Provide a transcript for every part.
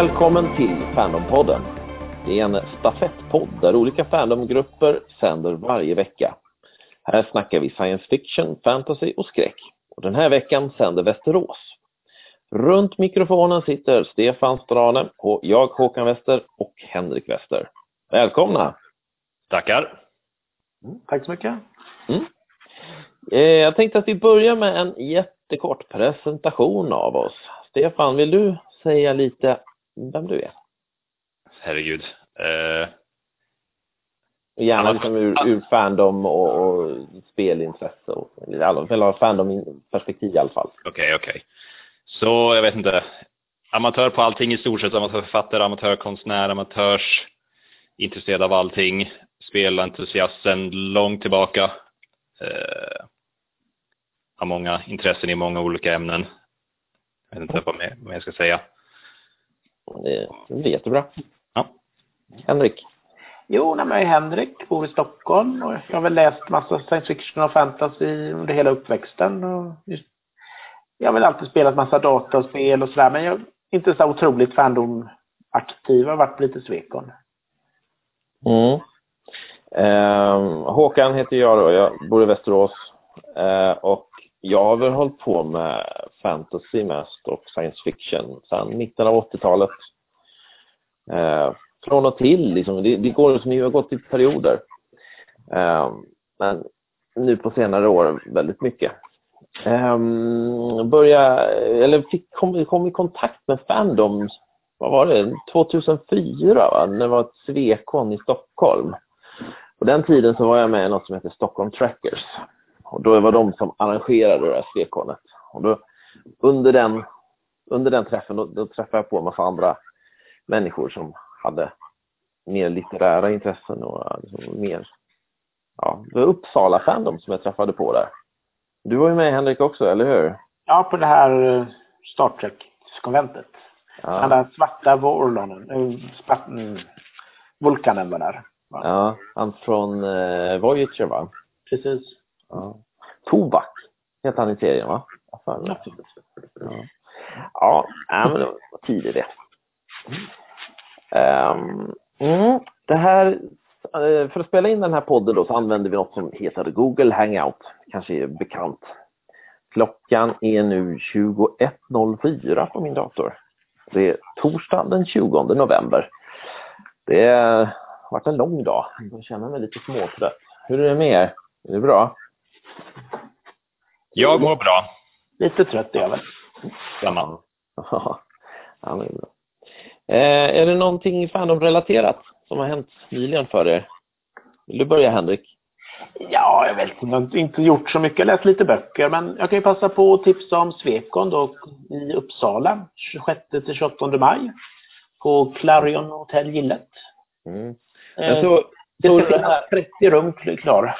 välkommen till Fandompodden. Det är en stafettpodd där olika fandomgrupper sänder varje vecka. Här snackar vi science fiction, fantasy och skräck. Och den här veckan sänder Västerås. Runt mikrofonen sitter Stefan Strane och jag Håkan Wester och Henrik Wester. Välkomna! Tackar! Mm, tack så mycket! Mm. Eh, jag tänkte att vi börjar med en jättekort presentation av oss. Stefan, vill du säga lite vem du är? Herregud. Eh... Gärna liksom ur, ur fandom och, och spelintresse, och, eller fandom-perspektiv i alla fall. Okej, okay, okej. Okay. Så jag vet inte, amatör på allting i stort sett, amatörförfattare, amatörkonstnär, amatörs intresserad av allting, spelentusiast sedan långt tillbaka. Eh, har många intressen i många olika ämnen. Jag vet inte vad, mer, jag ska säga. Det är jättebra. Ja. Henrik? Jo, nej, jag är Henrik, bor i Stockholm och jag har väl läst massa science fiction och fantasy under hela uppväxten. Och jag har väl alltid spelat massa dataspel och sådär, men jag är inte så otroligt fandom-aktiv. Jag har varit lite svekon. Mm. Eh, Håkan heter jag då. Jag bor i Västerås. Eh, och jag har väl hållit på med fantasy mest och science fiction sedan mitten av 80-talet. Eh, från och till, liksom. det, det går som det har gått i perioder. Eh, men nu på senare år väldigt mycket. Eh, börja, eller fick, kom, kom i kontakt med Fandom, vad var det, 2004 va? när det var ett svekon i Stockholm. På den tiden så var jag med i något som heter Stockholm Trackers. Och då var de som arrangerade det här svekonet. Och då, under, den, under den träffen då, då träffade jag på en massa andra människor som hade mer litterära intressen och liksom mer, ja, det var Uppsala Fandom som jag träffade på där. Du var ju med Henrik också, eller hur? Ja, på det här eh, Star Trek-konventet. Ja. Den där svarta Vorlonen, äh, vulkanen var där. Va? Ja, han från eh, Voyager va? Precis. Ja. Tobak heter han i serien va? Ja, ja. ja men det var tidigt det. Um, mm, det här, eh, för att spela in den här podden då så använder vi något som heter Google Hangout. Kanske är bekant. Klockan är nu 21.04 på min dator. Det är torsdag den 20 november. Det har varit en lång dag. Jag känner mig lite småtrött. Hur är det med er? Är det bra? Jag mår bra. Lite trött är jag väl. Samma. ja, det är bra. Eh, är det någonting Fandom-relaterat som har hänt nyligen för er? Vill du börja Henrik? Ja, jag vet inte, jag har inte gjort så mycket. Jag läst lite böcker, men jag kan ju passa på att tipsa om Svekon då i Uppsala 26 till 28 maj på Clarion Hotel Gillet. Mm. Eh, det ska finnas 30 rum klar.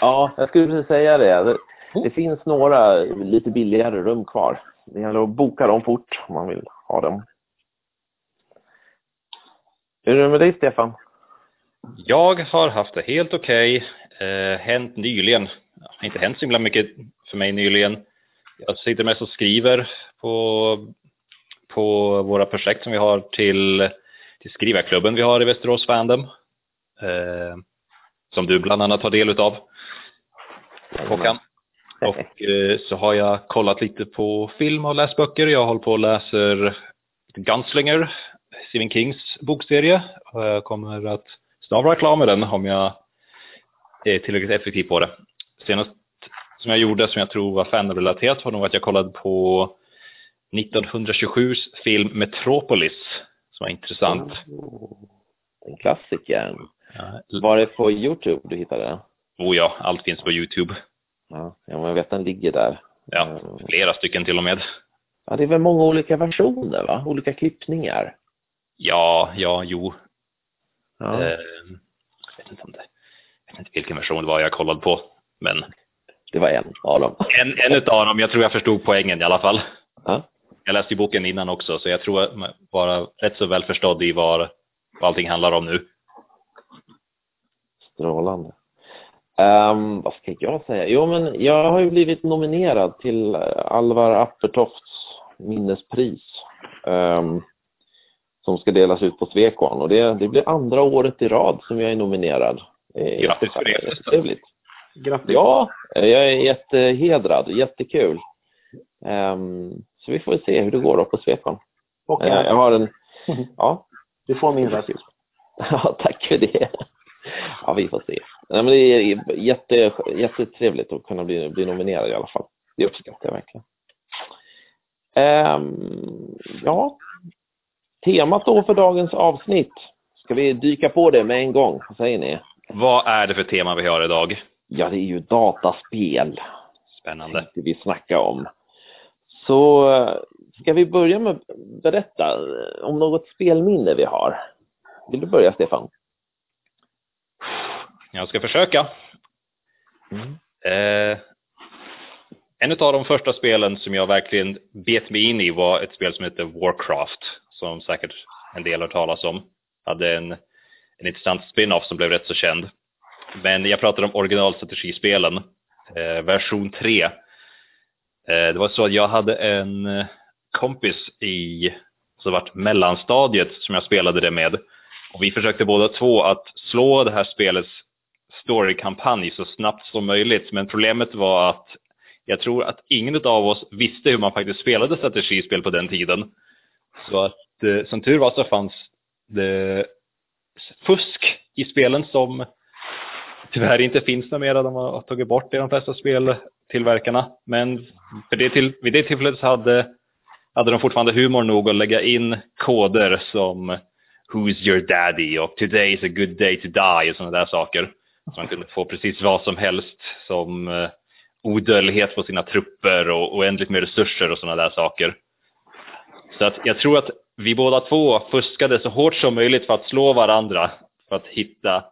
Ja, jag skulle precis säga det. Det, det finns några lite billigare rum kvar. Det gäller att boka dem fort om man vill ha dem. Hur är det med dig, Stefan? Jag har haft det helt okej. Okay. Eh, hänt nyligen. Ja, inte hänt så himla mycket för mig nyligen. Jag sitter mest och skriver på, på våra projekt som vi har till, till skrivarklubben vi har i Västerås Fandom. Eh, som du bland annat tar del utav. Håkan. Och eh, så har jag kollat lite på film och läst böcker. Jag håller på och läser Gunslinger, Stephen Kings bokserie. Jag kommer att snart reklam med den om jag är tillräckligt effektiv på det. Senast som jag gjorde som jag tror var fanrelaterat var nog att jag kollade på 1927 film Metropolis som var intressant. Oh, en klassiker. Ja. Var det på Youtube du hittade den? Oh ja, allt finns på Youtube. Ja, jag vet den ligger där. Ja, flera stycken till och med. Ja, det är väl många olika versioner va? Olika klippningar. Ja, ja, jo. Ja. Eh, jag, vet inte om det, jag vet inte vilken version det var jag kollade på, men... Det var en av dem. En, en av dem, jag tror jag förstod poängen i alla fall. Ja. Jag läste ju boken innan också, så jag tror jag var rätt så väl förstådd i vad, vad allting handlar om nu. Strålande. Um, vad ska jag säga? Jo, men jag har ju blivit nominerad till Alvar Appertofts minnespris. Um, som ska delas ut på Svekon och det, det blir andra året i rad som jag är nominerad. Grattis för det. Trevligt. Grattis. Ja, jag är jättehedrad. Jättekul. Um, så vi får se hur det går då på Svekon. Och, Uh, jag har en... Ja. Du får min röst. Ja, tack för det. Ja, vi får se. Nej, men det är jätte, jättetrevligt att kunna bli, bli nominerad i alla fall. Det uppskattar jag verkligen. Um, ja, temat då för dagens avsnitt. Ska vi dyka på det med en gång? Vad säger ni? Vad är det för tema vi har idag? Ja, det är ju dataspel. Spännande. Det vi snacka om. Så ska vi börja med att berätta om något spelminne vi har? Vill du börja, Stefan? Jag ska försöka. Mm. Eh, en av de första spelen som jag verkligen bet mig in i var ett spel som heter Warcraft, som säkert en del har talas om. Hade en, en intressant spin-off som blev rätt så känd. Men jag pratar om originalstrategispelen, eh, version 3. Eh, det var så att jag hade en kompis i så vart mellanstadiet som jag spelade det med. Och vi försökte båda två att slå det här spelets storykampanj så snabbt som möjligt. Men problemet var att jag tror att ingen av oss visste hur man faktiskt spelade strategispel på den tiden. Så att eh, som tur var så fanns det fusk i spelen som tyvärr inte finns numera. De har tagit bort det i de flesta speltillverkarna. Men för det till, vid det tillfället så hade, hade de fortfarande humor nog att lägga in koder som Who's your daddy och Today is a good day to die och sådana där saker. Man kunde få precis vad som helst som eh, odödlighet på sina trupper och oändligt med resurser och sådana där saker. Så att jag tror att vi båda två fuskade så hårt som möjligt för att slå varandra för att hitta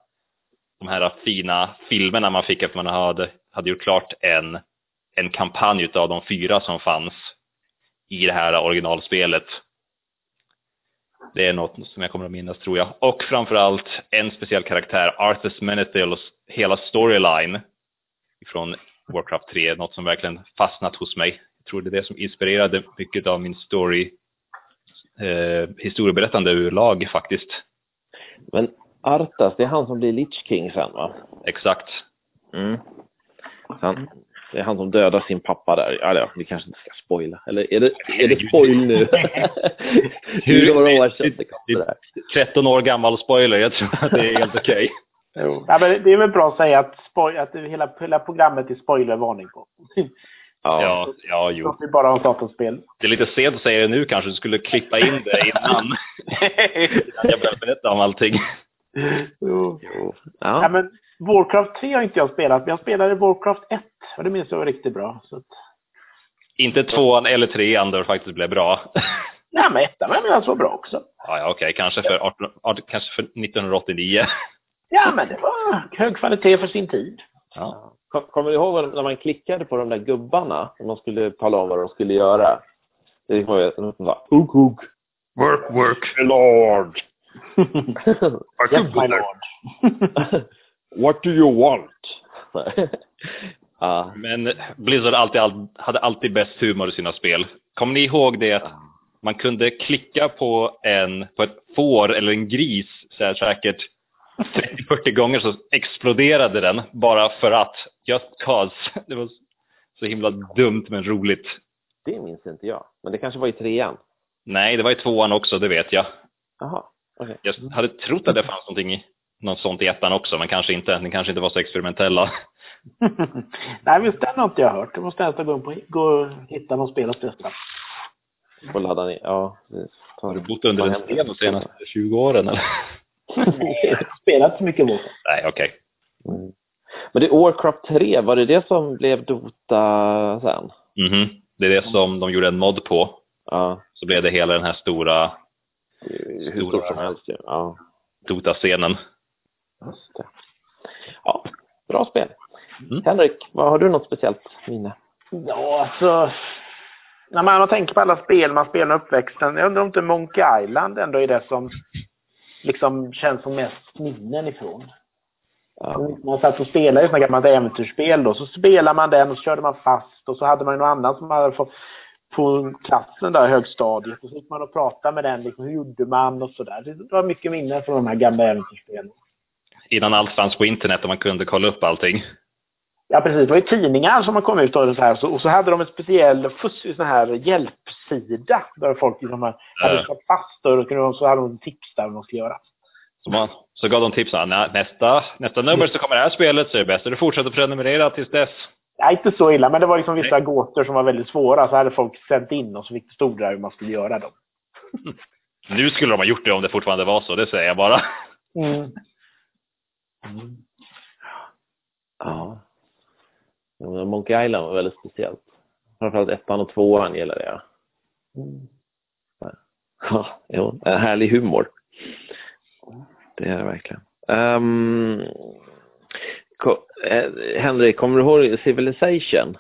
de här fina filmerna man fick efter man hade, hade gjort klart en, en kampanj av de fyra som fanns i det här originalspelet. Det är något som jag kommer att minnas tror jag. Och framförallt en speciell karaktär, Arthur Menethils hela storyline från Warcraft 3, något som verkligen fastnat hos mig. Jag tror det är det som inspirerade mycket av min story, eh, historieberättande ur lag faktiskt. Men Artas, det är han som blir Lich King sen va? Exakt. Mm. Han, det är han som dödar sin pappa där. Eller vi kanske inte ska spoila. Eller är det, är det spoil nu? Hur några år sedan det kom det där. 13 år gammal spoiler, jag tror att det är helt okej. Okay. Ja, men det är väl bra att säga att, spoil, att hela, hela programmet är spoilervarning på. Ja, ja, ja jo. Så vi bara har datorspel. Det är lite sent att säga det nu kanske. Du skulle klippa in det innan. innan jag började berätta om allting. Jo. jo. Ja. ja. men Warcraft 3 har inte jag spelat, men jag spelade Warcraft 1. Och det minns jag var riktigt bra. Så att... Inte tvåan eller trean där det faktiskt blev bra. Nej, men ettan var jag så bra också. Ja, ja okej. Okay. Kanske, för 18, kanske för 1989. Ja, men det var hög kvalitet för sin tid. Ja. Kommer du ihåg när man klickade på de där gubbarna? När man skulle tala om vad de skulle göra. Det var ju något som sa Hook, hook. Work, work. Lord. yes, my lord. What do you want? ja. Men Blizzard alltid, hade alltid bäst humor i sina spel. Kommer ni ihåg det att man kunde klicka på, en, på ett får eller en gris så här säkert 30-40 gånger så exploderade den bara för att. Just cause. Det var så himla dumt men roligt. Det minns inte jag. Men det kanske var i trean? Nej, det var i tvåan också, det vet jag. Jaha, okay. Jag hade trott att det fanns någonting i, något sånt i ettan också, men kanske inte. Den kanske inte var så experimentella. Nej, visst den har inte jag hört. Du måste nästan gå, på, gå och hitta någon spel att testa. Och ladda ner, ja. Har du bott under en sten de senaste 20 åren eller? spelat så mycket Warcraft. Nej, okej. Okay. Mm. Men det är Warcraft 3, var det det som blev Dota sen? Mhm. Mm det är det som de gjorde en mod på. Ja. Så blev det hela den här stora... Hur stora, stort som helst ja. Dota-scenen. Just det. Ja, bra spel. Mm. Henrik, vad har du något speciellt minne? Ja, alltså... När man tänker på alla spel man spelar i uppväxten, jag undrar om inte Monkey Island ändå är det som liksom känns som mest minnen ifrån. Ja. Man satt och spelade ett sånt gammalt äventyrsspel då. Så spelade man den och så körde man fast och så hade man någon annan som hade fått på klassen där, högstadiet. Och så gick man och pratade med den, liksom, hur gjorde man och sådär. Det var mycket minnen från de här gamla äventyrsspelen. Innan allt fanns på internet och man kunde kolla upp allting. Ja, precis. Det var ju tidningar som kom ut och så här. Och så hade de en speciell fuss, sån här hjälpsida där folk liksom hade satt fast och så hade de tips där vad de skulle göra. Så, man, så gav de tips. Nästa, nästa nummer så kommer det här spelet så är det bäst att du fortsätter prenumerera tills dess. Nej, inte så illa, men det var liksom vissa Nej. gåtor som var väldigt svåra. Så hade folk sänt in och så fick det stod där hur man skulle göra dem. nu skulle de ha gjort det om det fortfarande var så, det säger jag bara. Mm. Mm. Ja. Monkey Island var väldigt speciellt. Framförallt ettan och tvåan gillade jag. Mm. Ja, jo, en härlig humor. Det är det verkligen. Um, Henrik, kommer du ihåg Civilization?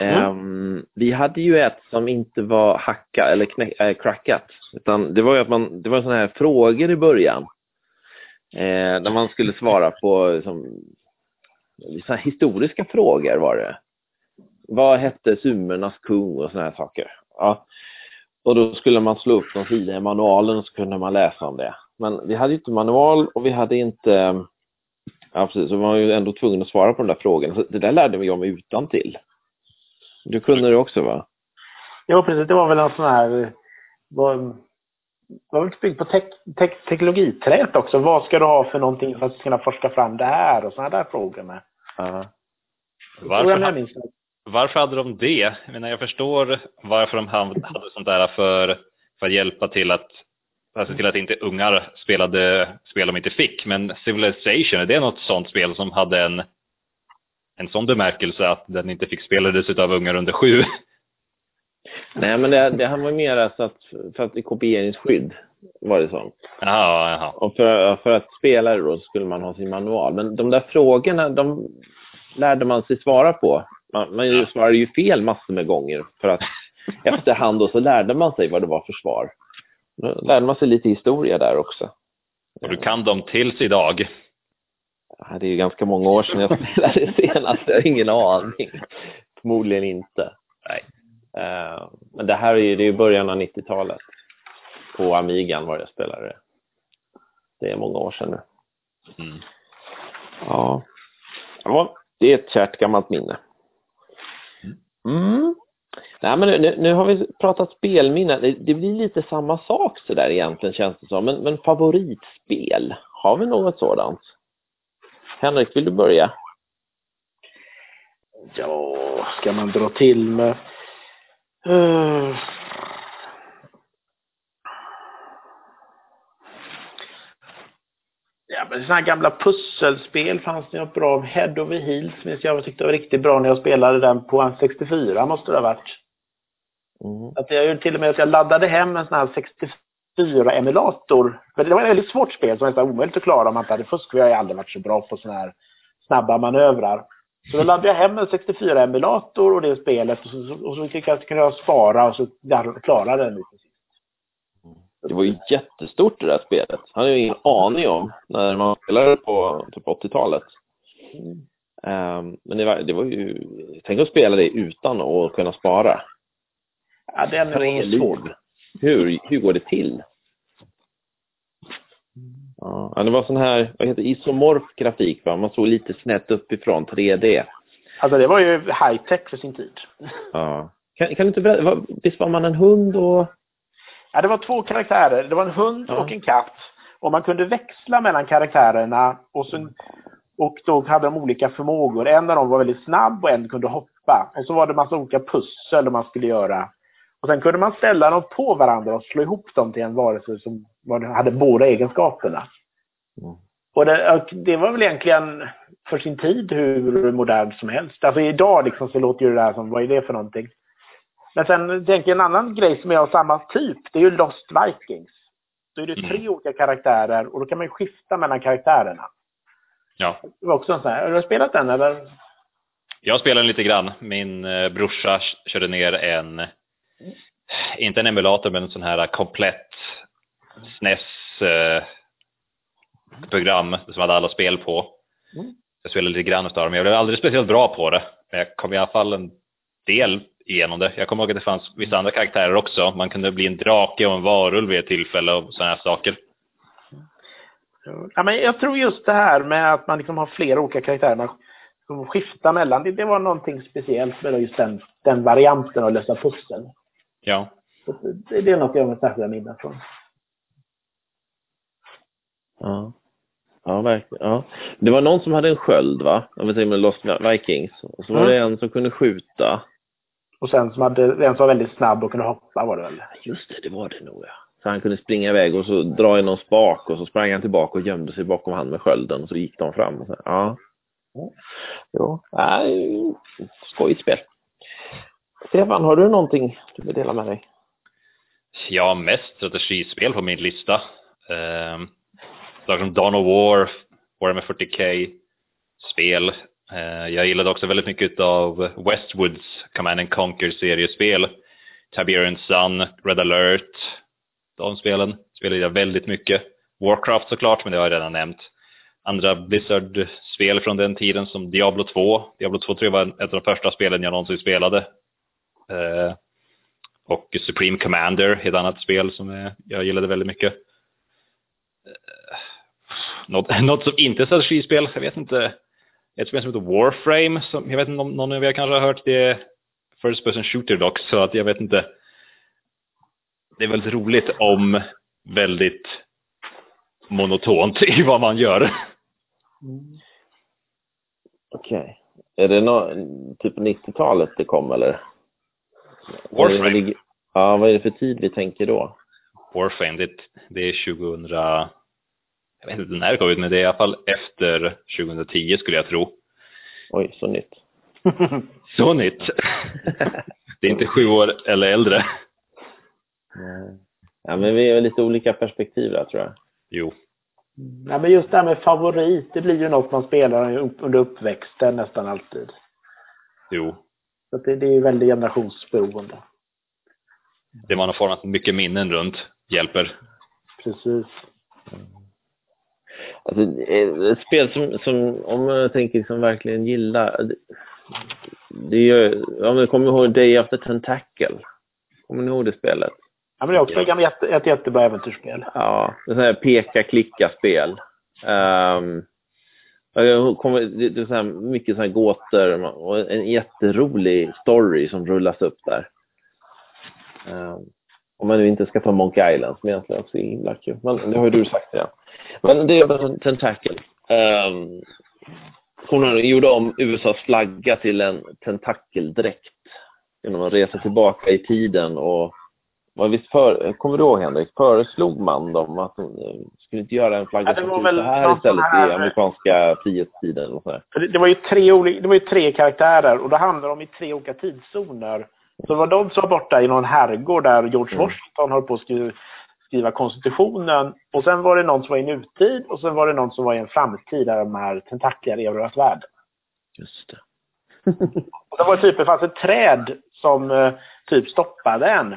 Mm. Um, vi hade ju ett som inte var hackat eller knä, äh, crackat. Utan det var ju att man, det var sådana här frågor i början. Eh, där man skulle svara på liksom, historiska frågor var det. Vad hette sumernas kung och sådana här saker. Ja. Och då skulle man slå upp någon sida i manualen och så kunde man läsa om det. Men vi hade inte manual och vi hade inte... Ja, precis. Så man var ju ändå tvungen att svara på de där frågorna. Så det där lärde vi om utan till. Du kunde det också va? Ja, precis. Det var väl en sån här... Var, väl byggt på te te teknologiträt också. Vad ska du ha för någonting för att kunna forska fram det här och sådana där frågor med. Ja. Varför, varför hade de det? Jag, menar, jag förstår varför de hade sånt där för, för att hjälpa till att alltså till att inte ungar spelade spel de inte fick. Men Civilization, är det något sånt spel som hade en, en sån bemärkelse att den inte fick spelades av ungar under sju? Nej, men det, det var mer alltså att, för att i kopieringsskydd var det så. Jaha, jaha. Och för, för att spela det då skulle man ha sin manual. Men de där frågorna, de lärde man sig svara på. Man, man svarade ju fel massor med gånger för att efterhand då så lärde man sig vad det var för svar. Då lärde man sig lite historia där också. Och du kan dem tills idag? Ja, det är ju ganska många år sedan jag spelade senast. Jag har ingen aning. Förmodligen inte. Uh, men det här är ju, det är början av 90-talet. På Amigan var jag spelade. Det är många år sedan nu. Mm. Ja. ja. Det är ett kärt gammalt minne. Mm. Nej, men nu, nu, har vi pratat spelminnen. Det, det, blir lite samma sak så där egentligen känns det som. Men, men favoritspel, har vi något sådant? Henrik, vill du börja? Ja, ska man dra till med... Uh... Ja, men sådana här gamla pusselspel fanns det något bra. Head over Heels minns jag, jag tyckte var riktigt bra när jag spelade den på en 64 måste det ha varit. Mm. Att jag gjorde till och med att jag laddade hem en sån här 64-emulator. För det var ett väldigt svårt spel som var nästan omöjligt att klara om man inte hade fusk. Jag har aldrig varit så bra på såna här snabba manövrar. Så då laddade jag hem en 64-emulator och det spelet och så, och så kunde jag spara och så klarade den lite det var ju jättestort det där spelet. Han hade ju ingen aning om när man spelade på typ 80-talet. Um, men det var, det var ju, tänk att spela det utan att kunna spara. Ja, den är svår. Hur, hur går det till? Ja, det var sån här, vad heter isomorf grafik va? Man såg lite snett uppifrån, 3D. Alltså det var ju high-tech för sin tid. Ja. Kan, kan du inte berätta, visst var man en hund och Ja, det var två karaktärer. Det var en hund ja. och en katt. Och man kunde växla mellan karaktärerna och, så, och då hade de olika förmågor. En av dem var väldigt snabb och en kunde hoppa. Och så var det massa olika pussel man skulle göra. Och sen kunde man ställa dem på varandra och slå ihop dem till en varelse som hade båda egenskaperna. Mm. Och det, det, var väl egentligen för sin tid hur modernt som helst. Alltså idag liksom så låter ju det där som, vad är det för någonting? Men sen tänker jag en annan grej som är av samma typ. Det är ju Lost Vikings. Då är det tre mm. olika karaktärer och då kan man ju skifta mellan karaktärerna. Ja. Det var också en sån här. Har du spelat den eller? Jag spelade lite grann. Min eh, brorsa körde ner en, inte en emulator, men en sån här komplett SNES program som hade alla spel på. Mm. Jag spelade lite grann av dem. Jag blev aldrig speciellt bra på det. Men jag kom i alla fall en del igenom det. Jag kommer ihåg att det fanns vissa andra karaktärer också. Man kunde bli en drake och en varulv vid ett tillfälle och sådana här saker. Ja, men jag tror just det här med att man liksom har flera olika karaktärer. Man skiftar mellan. Det, det var någonting speciellt med just den, den varianten av lösa pussel. Ja. Det, det är något jag har särskilda minnen från. Ja. Ja, verkligen. Ja. Det var någon som hade en sköld, va? Om vi säger med Lost Vikings. Och så var det en som kunde skjuta. Och sen som hade, en som var väldigt snabb och kunde hoppa var det väl? Just det, det var det nog, ja. Så han kunde springa iväg och så dra i någon spak och så sprang han tillbaka och gömde sig bakom han med skölden och så gick de fram. Och så, ja. Jo, nej, skojigt spel. Stefan, har du någonting du vill dela med dig? Ja, mest strategispel på min lista. Saker som Dawn of War, Warhammer 40K spel. Eh, jag gillade också väldigt mycket av Westwoods Command and Conquer seriespel. Tiberian Sun, Red alert. De spelen spelade jag väldigt mycket. Warcraft såklart, men det har jag redan nämnt. Andra Blizzard-spel från den tiden som Diablo 2. Diablo 2 tror jag var ett av de första spelen jag någonsin spelade. Eh, och Supreme Commander, ett annat spel som eh, jag gillade väldigt mycket. Något, något som inte är strategispel, jag vet inte. Ett spel som heter Warframe, som jag vet inte om någon av er kanske har hört, det är First Person Shooter dock, så att jag vet inte. Det är väldigt roligt om väldigt monotont i vad man gör. Mm. Okej. Okay. Är det no typ 90-talet det kom eller? Warframe? Ja, vad är det för tid vi tänker då? Warframe, det, det är 2000, jag vet inte när det kom ut, men det är i alla fall efter 2010 skulle jag tro. Oj, så nytt. så nytt. det är inte sju år eller äldre. Ja, men vi har lite olika perspektiv där tror jag. Jo. Ja, men just det här med favorit, det blir ju något man spelar under uppväxten nästan alltid. Jo. Så det, det är ju väldigt generationsberoende. Det man har format mycket minnen runt hjälper. Precis. Alltså, ett spel som, som om man tänker som verkligen gillar, det är ju, om du kommer ihåg Day After Tentacle. Kommer ni ihåg det spelet? Ja, men det är också ett, jätte, ett jättebra äventyrsspel. Ja, det är här peka-klicka-spel. Um, det, det är så här mycket så här gåtor och en jätterolig story som rullas upp där. Um, om man nu inte ska ta Monkey Island som egentligen också är himla kul. Men det har ju du sagt redan. Men det är Tentacle. Um, hon gjorde om USAs flagga till en tentakeldräkt genom att resa tillbaka i tiden och vad visst för, kommer du ihåg Henrik, föreslog man dem att de skulle inte göra en flagga ja, som så här istället här... i amerikanska frihetstiden? Och så. Det, det, var ju tre olika, det var ju tre karaktärer och det handlar om i tre olika tidszoner. Så var de som var borta i någon herrgård där George mm. Washington höll på att skriva, skriva konstitutionen. Och sen var det någon som var i nutid och sen var det någon som var i en framtid där de här tentakler erövrat världen. Just det. och det var typ, det fanns ett träd som eh, typ stoppade en.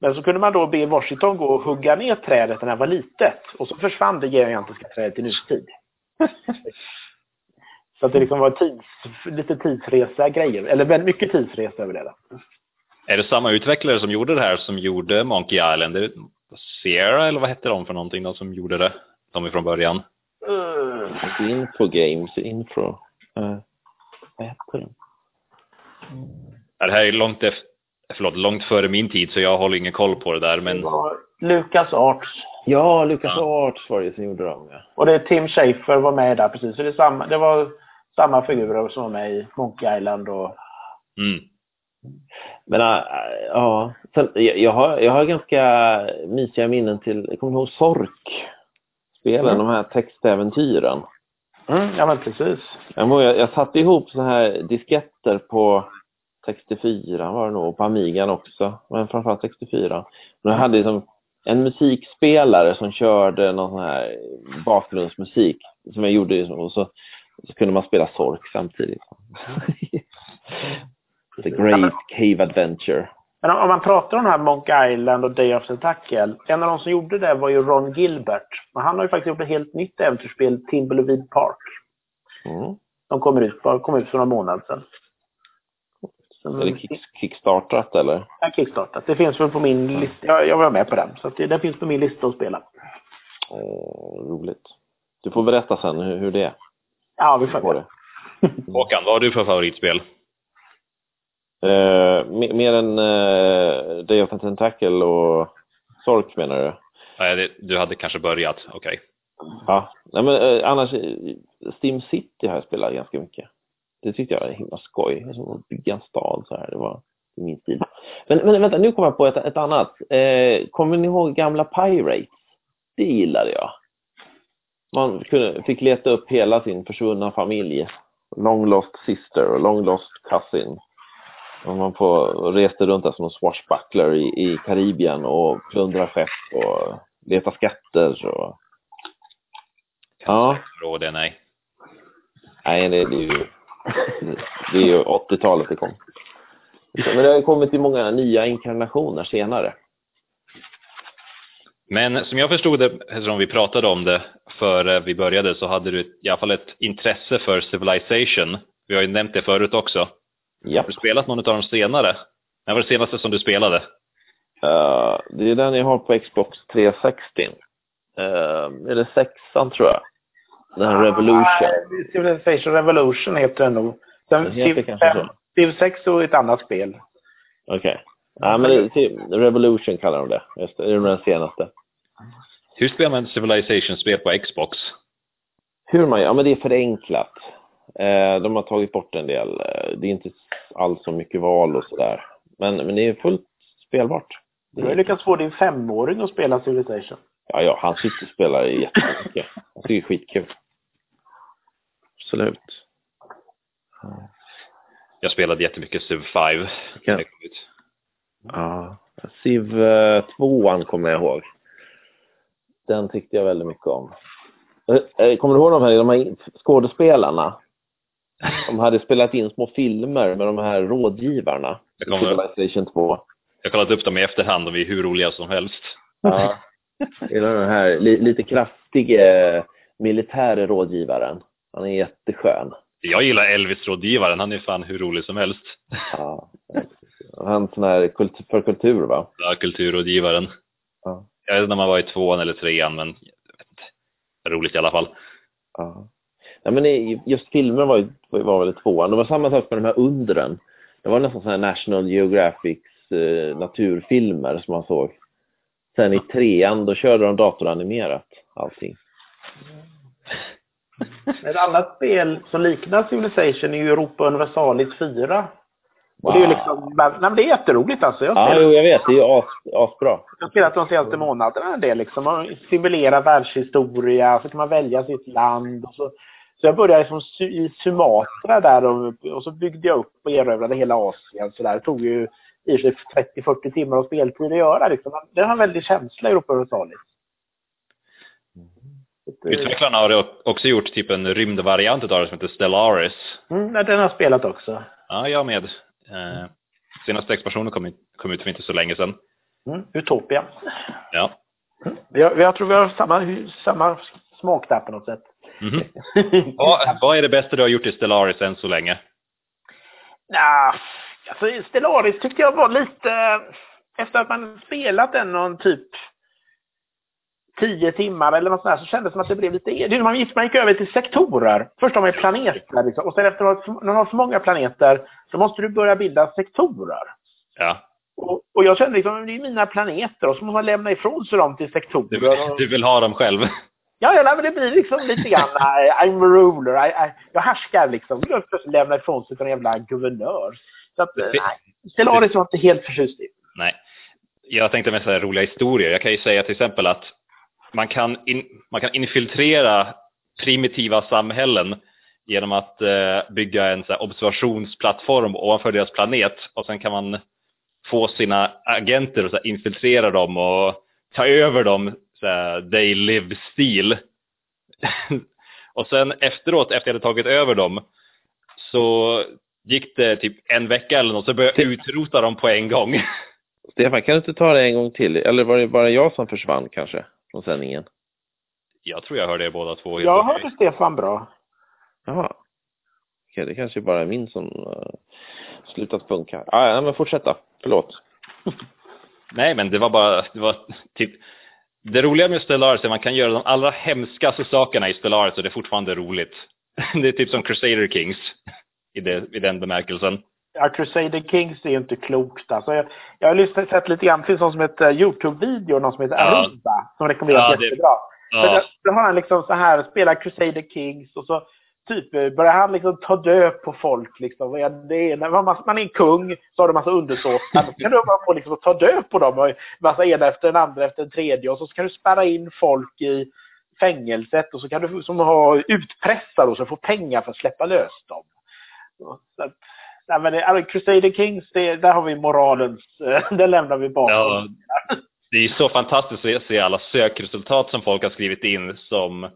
Men så kunde man då be Washington gå och hugga ner trädet när det var litet. Och så försvann det gigantiska trädet i nutid. så att det liksom var tids, lite tidsresa grejer. Eller mycket tidsresa över det. Då. Är det samma utvecklare som gjorde det här som gjorde Monkey Island? Sierra eller vad hette de för någonting de som gjorde det? De från början. Uh, info Games, Info. Uh, vad hette de? Mm. Det här är långt efter förlåt, långt före min tid så jag håller ingen koll på det där. Men... Var Lucas Arts. Ja, Lucas ja. Arts var det som gjorde dem. Ja. Och det är Tim Schafer var med där precis. Så det, är samma, det var samma figurer som var med i Monkey Island och... Mm. Men äh, ja, sen, jag, har, jag har ganska mysiga minnen till, jag kommer ihåg Sork? Spelen, mm. de här textäventyren. Mm, ja men precis. Jag, jag, jag satte ihop så här disketter på 64 var det nog, på Amigan också, men framförallt 64. Men jag hade liksom en musikspelare som körde någon sån här bakgrundsmusik som jag gjorde och så, så kunde man spela Sork samtidigt. The Great Cave Adventure. Men om man pratar om den här Monk Island och Day of the Tackle, en av de som gjorde det var ju Ron Gilbert. Men han har ju faktiskt gjort ett helt nytt äventyrsspel, Timbleweed Park. Mm. De kommer ut, kom ut för några månader sedan. Är det kick, kickstartat eller? Ja, kickstartat. Det finns väl på min lista. Jag, jag var med på den. Så det, den finns på min lista att spela. Åh, roligt. Du får berätta sen hur, hur det är. Ja, vi får det. det. Håkan, vad har du för favoritspel? Eh, me- mer än eh, Day of the Tentacle och Sork menar du? Nej, du hade kanske börjat, okej. Ja. Nej, men eh, annars, eh, Steam City har jag spelat ganska mycket. Det tyckte jag var himla skoj. Som att bygga en stad så här. Det var min stil. Men, men vänta, nu kommer jag på ett, ett annat. Eh, kommer ni ihåg gamla Pirates? Det gillade jag. Man kunde, fick leta upp hela sin försvunna familj. Long lost sister och long lost cousin. Man på, reste runt där som en swashbuckler i, i Karibien och plundra skepp och leta skatter. Och... Ja, Rå det, nej. nej det, det är ju, det är ju 80-talet det kom. Men det har kommit i många nya inkarnationer senare. Men som jag förstod det, eftersom vi pratade om det före vi började, så hade du i alla fall ett intresse för Civilization. Vi har ju nämnt det förut också. Ja. Har du spelat någon av de senare? När var det senaste som du spelade? Uh, det är den jag har på Xbox 360. Uh, är det sexan tror jag? Den här Revolution. Ah, Civilization Revolution heter den nog. Sen Civ kanske 5, så. Civ 6 och ett annat spel. Okej. Ja, men det, det- Revolution kallar de det. Just det, det är den senaste. Hur spelar man Civilization-spel på Xbox? Hur man gör? Ja, men det är förenklat. Eh, de har tagit bort en del. Eh, det är inte alls så mycket val och sådär. Men, men det är fullt spelbart. Du har lyckats få din femåring att spela Civilization. ja, ja, han sitter och spelar jättemycket. Han tycker det är skitkul. Absolut. Jag spelade jättemycket Civ 5. Ja. när det kom ut. Ja. Civ 2 kommer jag ihåg. Den tyckte jag väldigt mycket om. Eh, eh, Kommer du ihåg de här, de här skådespelarna? De hade spelat in små filmer med de här rådgivarna. Jag kommer- Civilization 2. Jag har kollat upp dem i efterhand, de är hur roliga som helst. Ja. Gillar den här li, lite kraftige eh, militära rådgivaren. Han är jätteskön. Jag gillar Elvis-rådgivaren, han är fan hur rolig som helst. Ja. Han sån här kult, för kultur va? Ja, kulturrådgivaren. Ja. Jag vet inte om han var i tvåan eller trean, men. Roligt i alla fall. Ja. Ja men just filmer var, ju, var väl tvåan. Det var samma sak med de här undren. Det var nästan sådana här National Geographics eh, naturfilmer som man såg. Sen i trean, då körde de datoranimerat allting. Ett annat spel som liknar Civilization är ju Europa Universalis 4. Och det är ju Wow. liksom, nej, men det är jätteroligt alltså. Jag Ja, jo, jag vet. Det är ju as, asbra. jag har spelat de senaste månaderna del liksom. Man simulerar världshistoria, så kan man välja sitt land. Och så, så jag började Su- i Sumatra där och, och så byggde jag upp och erövrade hela Asien. Så där. Det tog ju i och sig 30-40 timmar av speltid att göra. Liksom. Det har en väldig känsla, Europa Universalis. Ett, eh, Utvecklarna har också gjort typ en rymdvariant av det som heter Stellaris. Mm, den har jag spelat också. Ja, jag med. Eh, senaste expansionen kom, kom ut för inte så länge sedan. Mm, Utopia. Ja. Vi har, jag tror vi har samma, samma smak där på något sätt. Mhm. Vad, vad är det bästa du har gjort i Stellaris än så länge? Nja, alltså Stellaris tyckte jag var lite... Efter att man spelat den någon typ tio timmar eller något sånt där, så kändes det som att det blev lite... Det man gick, man gick över till sektorer. Först har man planeter liksom, och sen efter att man har för många planeter så måste du börja bilda sektorer. Ja, Och, och jag kände liksom, det är mina planeter och så måste man lämna ifrån sig dem till du, sektorer. Och, du vill ha dem själv. Ja, ja nej, men det blir liksom lite grann I, I'm a ruler. I, I, jag härskar liksom. Jag plötsligt lämna ifrån sig till en jävla guvernör. Så att, eh, nej. Stellaris var inte helt förtjust i. Nej. Jag tänkte med så här roliga historier. Jag kan ju säga till exempel att man kan, in, man kan infiltrera primitiva samhällen genom att eh, bygga en så observationsplattform ovanför deras planet och sen kan man få sina agenter att infiltrera dem och ta över dem här, they live-stil. och sen efteråt, efter jag hade tagit över dem, så gick det typ en vecka eller något, så började jag utrota dem på en gång. Stefan, kan du inte ta det en gång till? Eller var det bara jag som försvann kanske från sändningen? Jag tror jag hörde er båda två. Jag okej. hörde Stefan bra. Jaha. Det kanske bara är min som uh, slutat funka. Ah, ja, men fortsätta. Förlåt. Nej, men det var bara, det var typ, det roliga med Stellaris är att man kan göra de allra hemskaste sakerna i Stellaris och det är fortfarande roligt. Det är typ som Crusader Kings i, det, i den bemärkelsen. Ja, Crusader Kings är ju inte klokt. Alltså, jag, jag har lyssnat, sett lite grann, det finns någon som heter Youtube-video, någon som heter ja. Aruba, som rekommenderas ja, det, jättebra. Ja. Då har han liksom så här, spelar Crusader Kings och så typ eh, börjar han liksom ta död på folk. Liksom. Det är, när man, man är kung så har du massa undersåtar. Då kan du bara få liksom ta död på dem. Massa ena efter den andra efter den tredje. Och så kan du spärra in folk i fängelset och så kan du som ha utpressar och så få pengar för att släppa lös dem. Så att, nej, men alltså, Crusader Kings, det, där har vi moralens, eh, det lämnar vi bakom. Ja, det är så fantastiskt att se alla sökresultat som folk har skrivit in som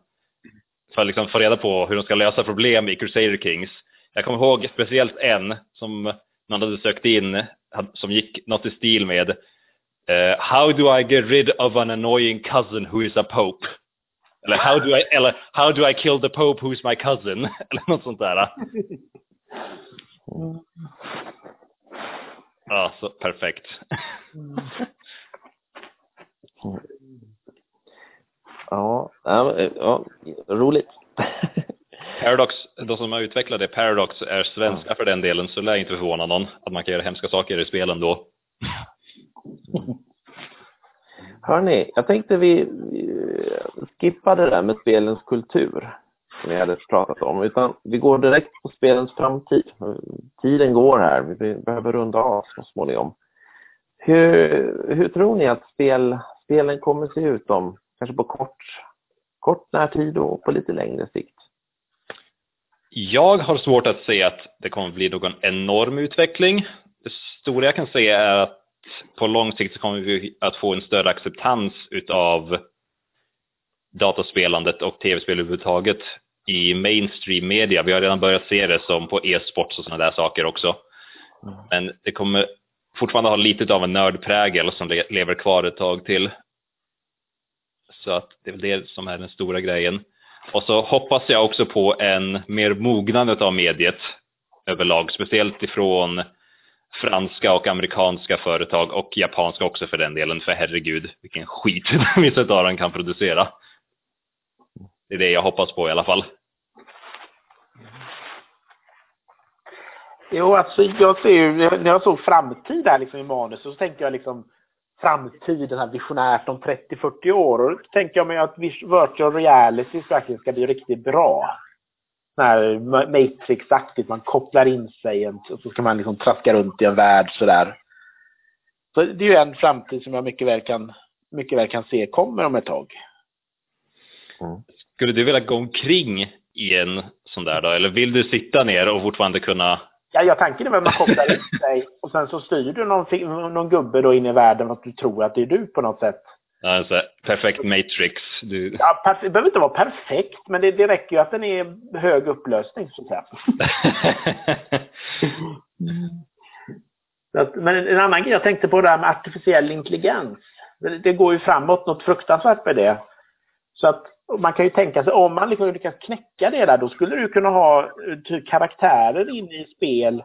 för att liksom få reda på hur de ska lösa problem i Crusader Kings. Jag kommer ihåg speciellt en som man hade sökt in som gick något i stil med uh, How do I get rid of an annoying cousin who is a pope? Eller how do I, eller how do I kill the pope who is my cousin? eller något sånt där. Ja, så perfekt. Ja, ja, roligt. Paradox, de som har utvecklat det, Paradox är svenska för den delen, så lär inte förvåna någon att man kan göra hemska saker i spelen då. Hörni, jag tänkte vi, skippade det där med spelens kultur som vi hade pratat om, utan vi går direkt på spelens framtid. Tiden går här, vi behöver runda av så småningom. Hur, hur tror ni att spel, spelen kommer se ut om kanske på kort, kort närtid och på lite längre sikt? Jag har svårt att se att det kommer bli någon enorm utveckling. Det stora jag kan se är att på lång sikt så kommer vi att få en större acceptans utav dataspelandet och tv-spel överhuvudtaget i mainstream media. Vi har redan börjat se det som på e-sports och sådana där saker också. Mm. Men det kommer fortfarande ha lite av en nördprägel som lever kvar ett tag till. Så att det är väl det som är den stora grejen. Och så hoppas jag också på en mer mognande av mediet överlag, speciellt ifrån franska och amerikanska företag och japanska också för den delen, för herregud vilken skit vissa av dem kan producera. Det är det jag hoppas på i alla fall. Jo, alltså jag ser ju, när jag såg framtid här liksom i manus så tänkte jag liksom framtiden här visionärt om 30-40 år. Och då tänker jag mig att virtual reality verkligen ska bli riktigt bra. När Matrix-aktigt, man kopplar in sig och så ska man liksom traska runt i en värld sådär. Så det är ju en framtid som jag mycket väl kan, mycket väl kan se kommer om ett tag. Mm. Skulle du vilja gå omkring i en sån där då? Eller vill du sitta ner och fortfarande kunna Ja, jag tanken är att man kopplar in sig och sen så styr du någon, någon gubbe då in i världen att du tror att det är du på något sätt. Ja, alltså, perfekt matrix. Du... Ja, det behöver inte vara perfekt, men det, det räcker ju att den är hög upplösning så att säga. men en annan grej jag tänkte på det här med artificiell intelligens. Det, det går ju framåt något fruktansvärt med det. Så att man kan ju tänka sig, om man liksom lyckas knäcka det där, då skulle du kunna ha eh, typ karaktärer inne i spel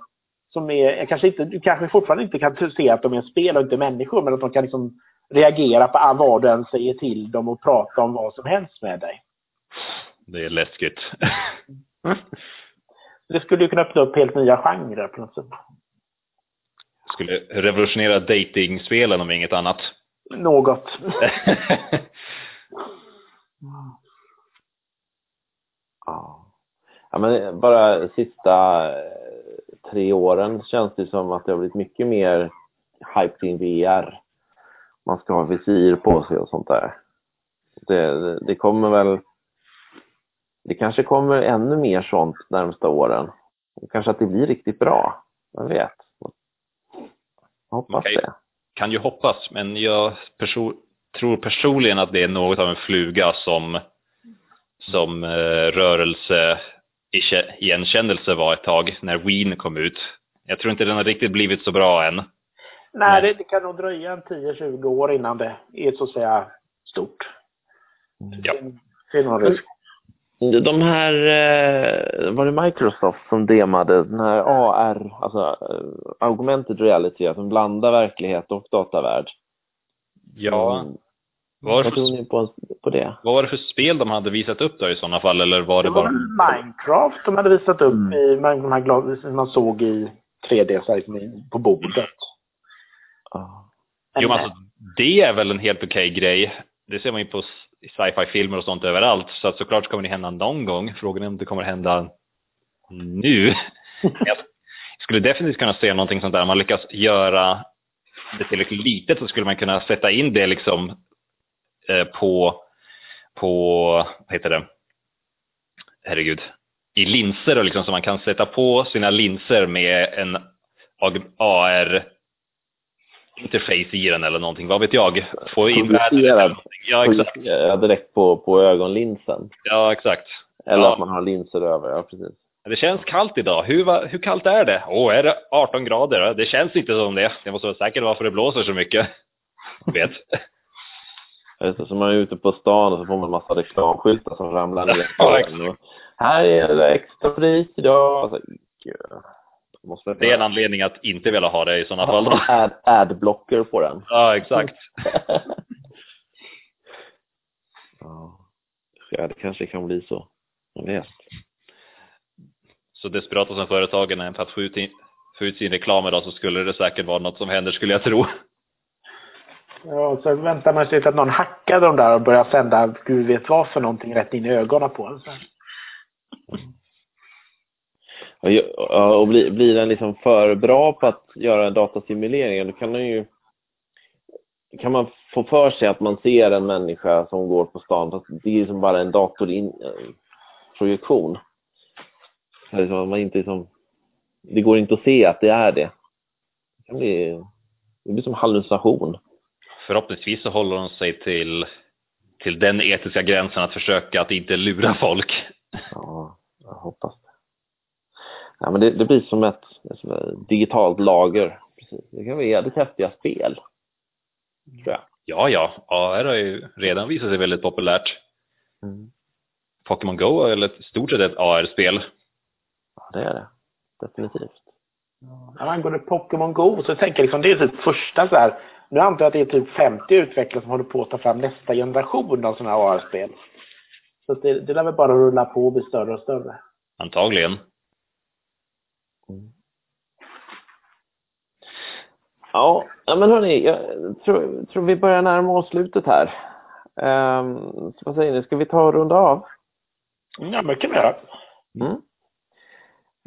som är, kanske inte, du kanske fortfarande inte kan se att de är spel och inte människor, men att de kan liksom reagera på vad du än säger till dem och prata om vad som helst med dig. Det är läskigt. Det skulle ju kunna öppna upp helt nya genrer på något sätt. Skulle revolutionera dating-spelen om inget annat. Något. Ja. ja men bara sista eh, tre åren känns det som att det har blivit mycket mer hype kring VR. Man ska ha visir på sig och sånt där. Det, det kommer väl det kanske kommer ännu mer sånt närmsta åren. Kanske att det blir riktigt bra. Jag vet. Jag hoppas kan, det. Kan ju hoppas, men jag perso tror personligen att det är något av en fluga som, som eh, rörelse igenkännelse var ett tag när Wien kom ut. Jag tror inte den har riktigt blivit så bra än. Nej, det, det, kan nog dröja en 10-20 år innan det är så att säga stort. Ja. Det är någon risk. De här, eh, var det Microsoft som demade den här AR, alltså eh, augmented reality, alltså blandar verklighet och datavärld? Ja. Mm. Vad för, ni på, på det? vad var det för spel de hade visat upp då i sådana fall? Eller var det Det var bara... Minecraft de hade visat upp Mm. i de här glas, som man såg i 3D på bordet. Ja. Jo, men alltså, det är väl en helt okej grej. Det ser man ju på sci-fi-filmer och sånt överallt. Så att såklart kommer det hända någon gång. Frågan är om det kommer hända nu. Jag skulle definitivt kunna se någonting sånt där. Om man lyckas göra det tillräckligt litet så skulle man kunna sätta in det liksom på, på, vad heter det, herregud, i linser och liksom så man kan sätta på sina linser med en AR interface i den eller någonting, vad vet jag. Få in någonting. Ja, exakt. Direkt på, på ögonlinsen. Ja, exakt. Eller Ja. att man har linser över, ja precis. Det känns kallt idag. Hur, hur kallt är det? Åh, är det 18 grader? Det känns inte som det. Jag måste vara säker varför det blåser så mycket. Jag vet. Det, Så man är ute på stan och så får man en massa reklamskyltar som ramlar ner. Ja, här är det extra pris idag. Alltså, Måste Det är en anledning att inte vilja ha det i sådana fall. Då. Ad, adblocker på den. Ja, exakt. ja. ja, det kanske kan bli så. Jag vet. Så desperata som företagen är för att få ut, in, få ut sin reklam idag så skulle det säkert vara något som händer skulle jag tro. Ja, så väntar man sig att någon hackar de där och börjar sända gud vet vad för någonting rätt in i ögonen på en. Och, och blir, blir den liksom för bra på att göra en datasimulering, då kan den ju kan man få för sig att man ser en människa som går på stan, fast det är liksom bara en datorprojektion. Eh, så liksom man inte liksom, det går inte att se att det är det. Det, blir, det blir som hallucination. Förhoppningsvis så håller de sig till, till den etiska gränsen att försöka att inte lura folk. Ja, jag hoppas det. Ja, men det, det blir som ett, som ett digitalt lager. Precis. Det kan bli jävligt häftiga spel. Tror jag. Ja, ja, AR har ju redan visat sig väldigt populärt. Mm. Pokémon Go är väl ett stort sett ett AR-spel. Ja, det är det. Definitivt. Ja, angående Pokémon Go så tänker jag liksom det är typ första så här. Nu antar jag att det är typ 50 utvecklare som håller på att ta fram nästa generation av sådana här AR-spel. Så det, det lär väl bara rulla på och bli större och större. Antagligen. Ja, ja, men hörni, jag tror, tror vi börjar närma oss slutet här. Um, så vad säger ni, ska vi ta och runda av? Ja, mycket mer. Mm.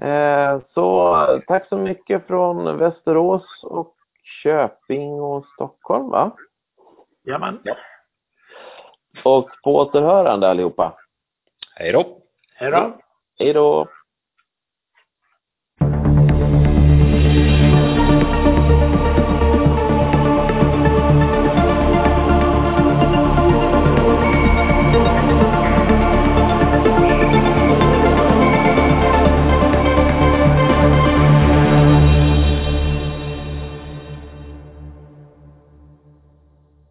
Eh, så tack så mycket från Västerås och Köping och Stockholm, va? Jajamän. Och på återhörande allihopa. Hej då! Hej då. Hej då!